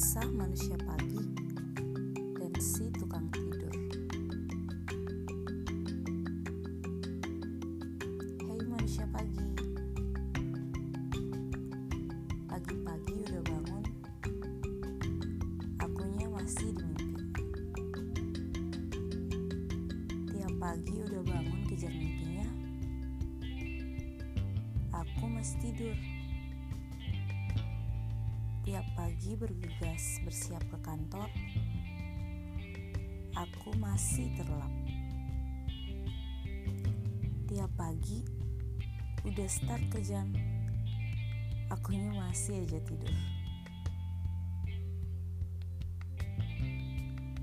Kisah manusia pagi dan si tukang tidur. Hei manusia pagi. Pagi-pagi udah bangun. Akunya masih di mimpi. Tiap pagi udah bangun kejar mimpinya. Aku masih tidur. Tiap pagi bergegas bersiap ke kantor, aku masih terlelap. Tiap pagi udah start kerjaan, akunya masih aja tidur.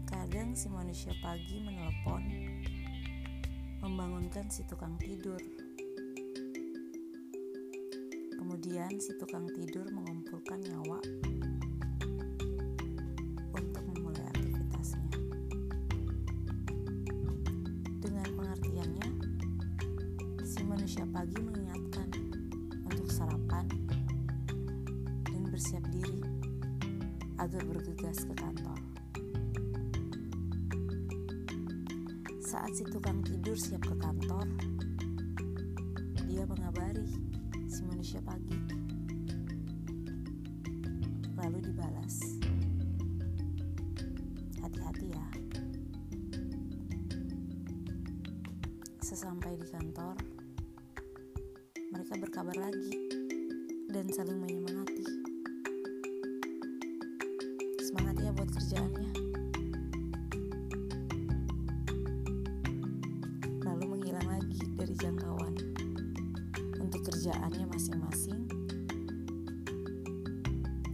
Kadang si manusia pagi menelepon, membangunkan si tukang tidur. Kemudian si tukang tidur mengumpulkan nyawa untuk memulai aktivitasnya. Dengan pengertiannya, si manusia pagi mengingatkan untuk sarapan dan bersiap diri agar bergegas ke kantor. Saat si tukang tidur siap ke kantor, dia mengabari si manusia pagi. Lalu dibalas, hati-hati ya. Sesampai di kantor, mereka berkabar lagi dan saling menyemangati. Semangat ya buat kerjaannya. lalu menghilang lagi dari jangkauan untuk kerjaannya masing-masing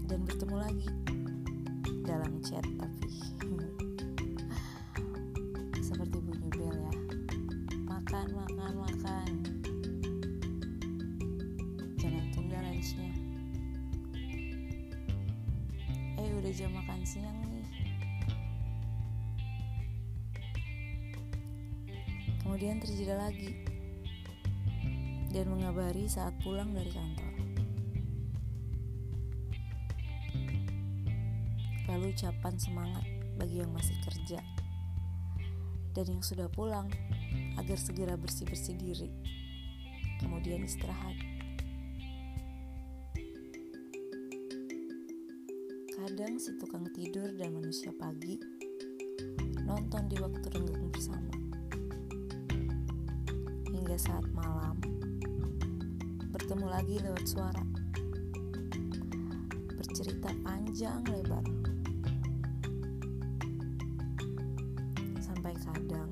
dan bertemu lagi dalam chat tapi seperti bunyi bel ya. Makan makan makan. Jangan tunda lunchnya. Eh udah jam makan siang nih. Kemudian terjeda lagi dan mengabari saat pulang dari kantor. Lalu ucapan semangat bagi yang masih kerja dan yang sudah pulang agar segera bersih-bersih diri. Kemudian istirahat. Kadang si tukang tidur dan manusia pagi nonton di waktu renggang bersama hingga saat malam bertemu lagi lewat suara. Bercerita panjang lebar. Sampai kadang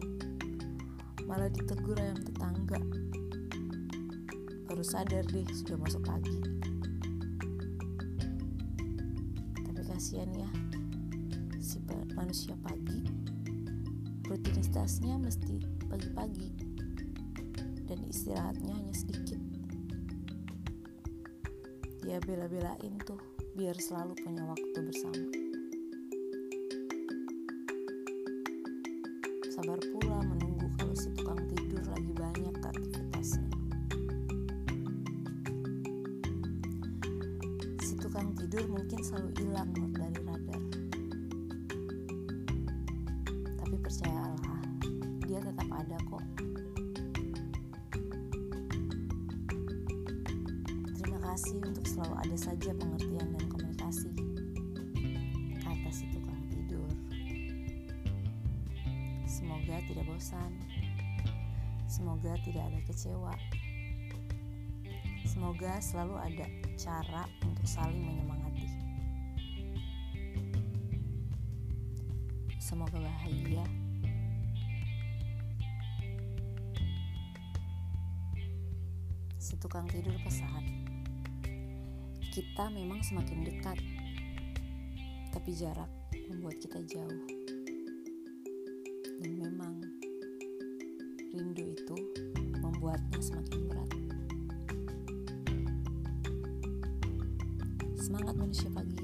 malah ditegur ayam tetangga. Baru sadar deh sudah masuk pagi. Tapi kasihan ya si manusia pagi. Rutinitasnya mesti pagi-pagi. Dan istirahatnya hanya sedikit. Dia bela-belain tuh biar selalu punya waktu bersama. Sabar pula menunggu kalau si tukang tidur lagi banyak aktivitasnya. Si tukang tidur mungkin selalu hilang dari radar. Tapi percayalah, dia tetap ada kok. Kasih untuk selalu ada saja pengertian dan komunikasi. Kata si tukang tidur. Semoga tidak bosan. Semoga tidak ada kecewa. Semoga selalu ada cara untuk saling menyemangati. Semoga bahagia. Si tukang tidur pesan kita memang semakin dekat, tapi jarak membuat kita jauh. Dan memang rindu itu membuatnya semakin berat. Semangat manusia pagi.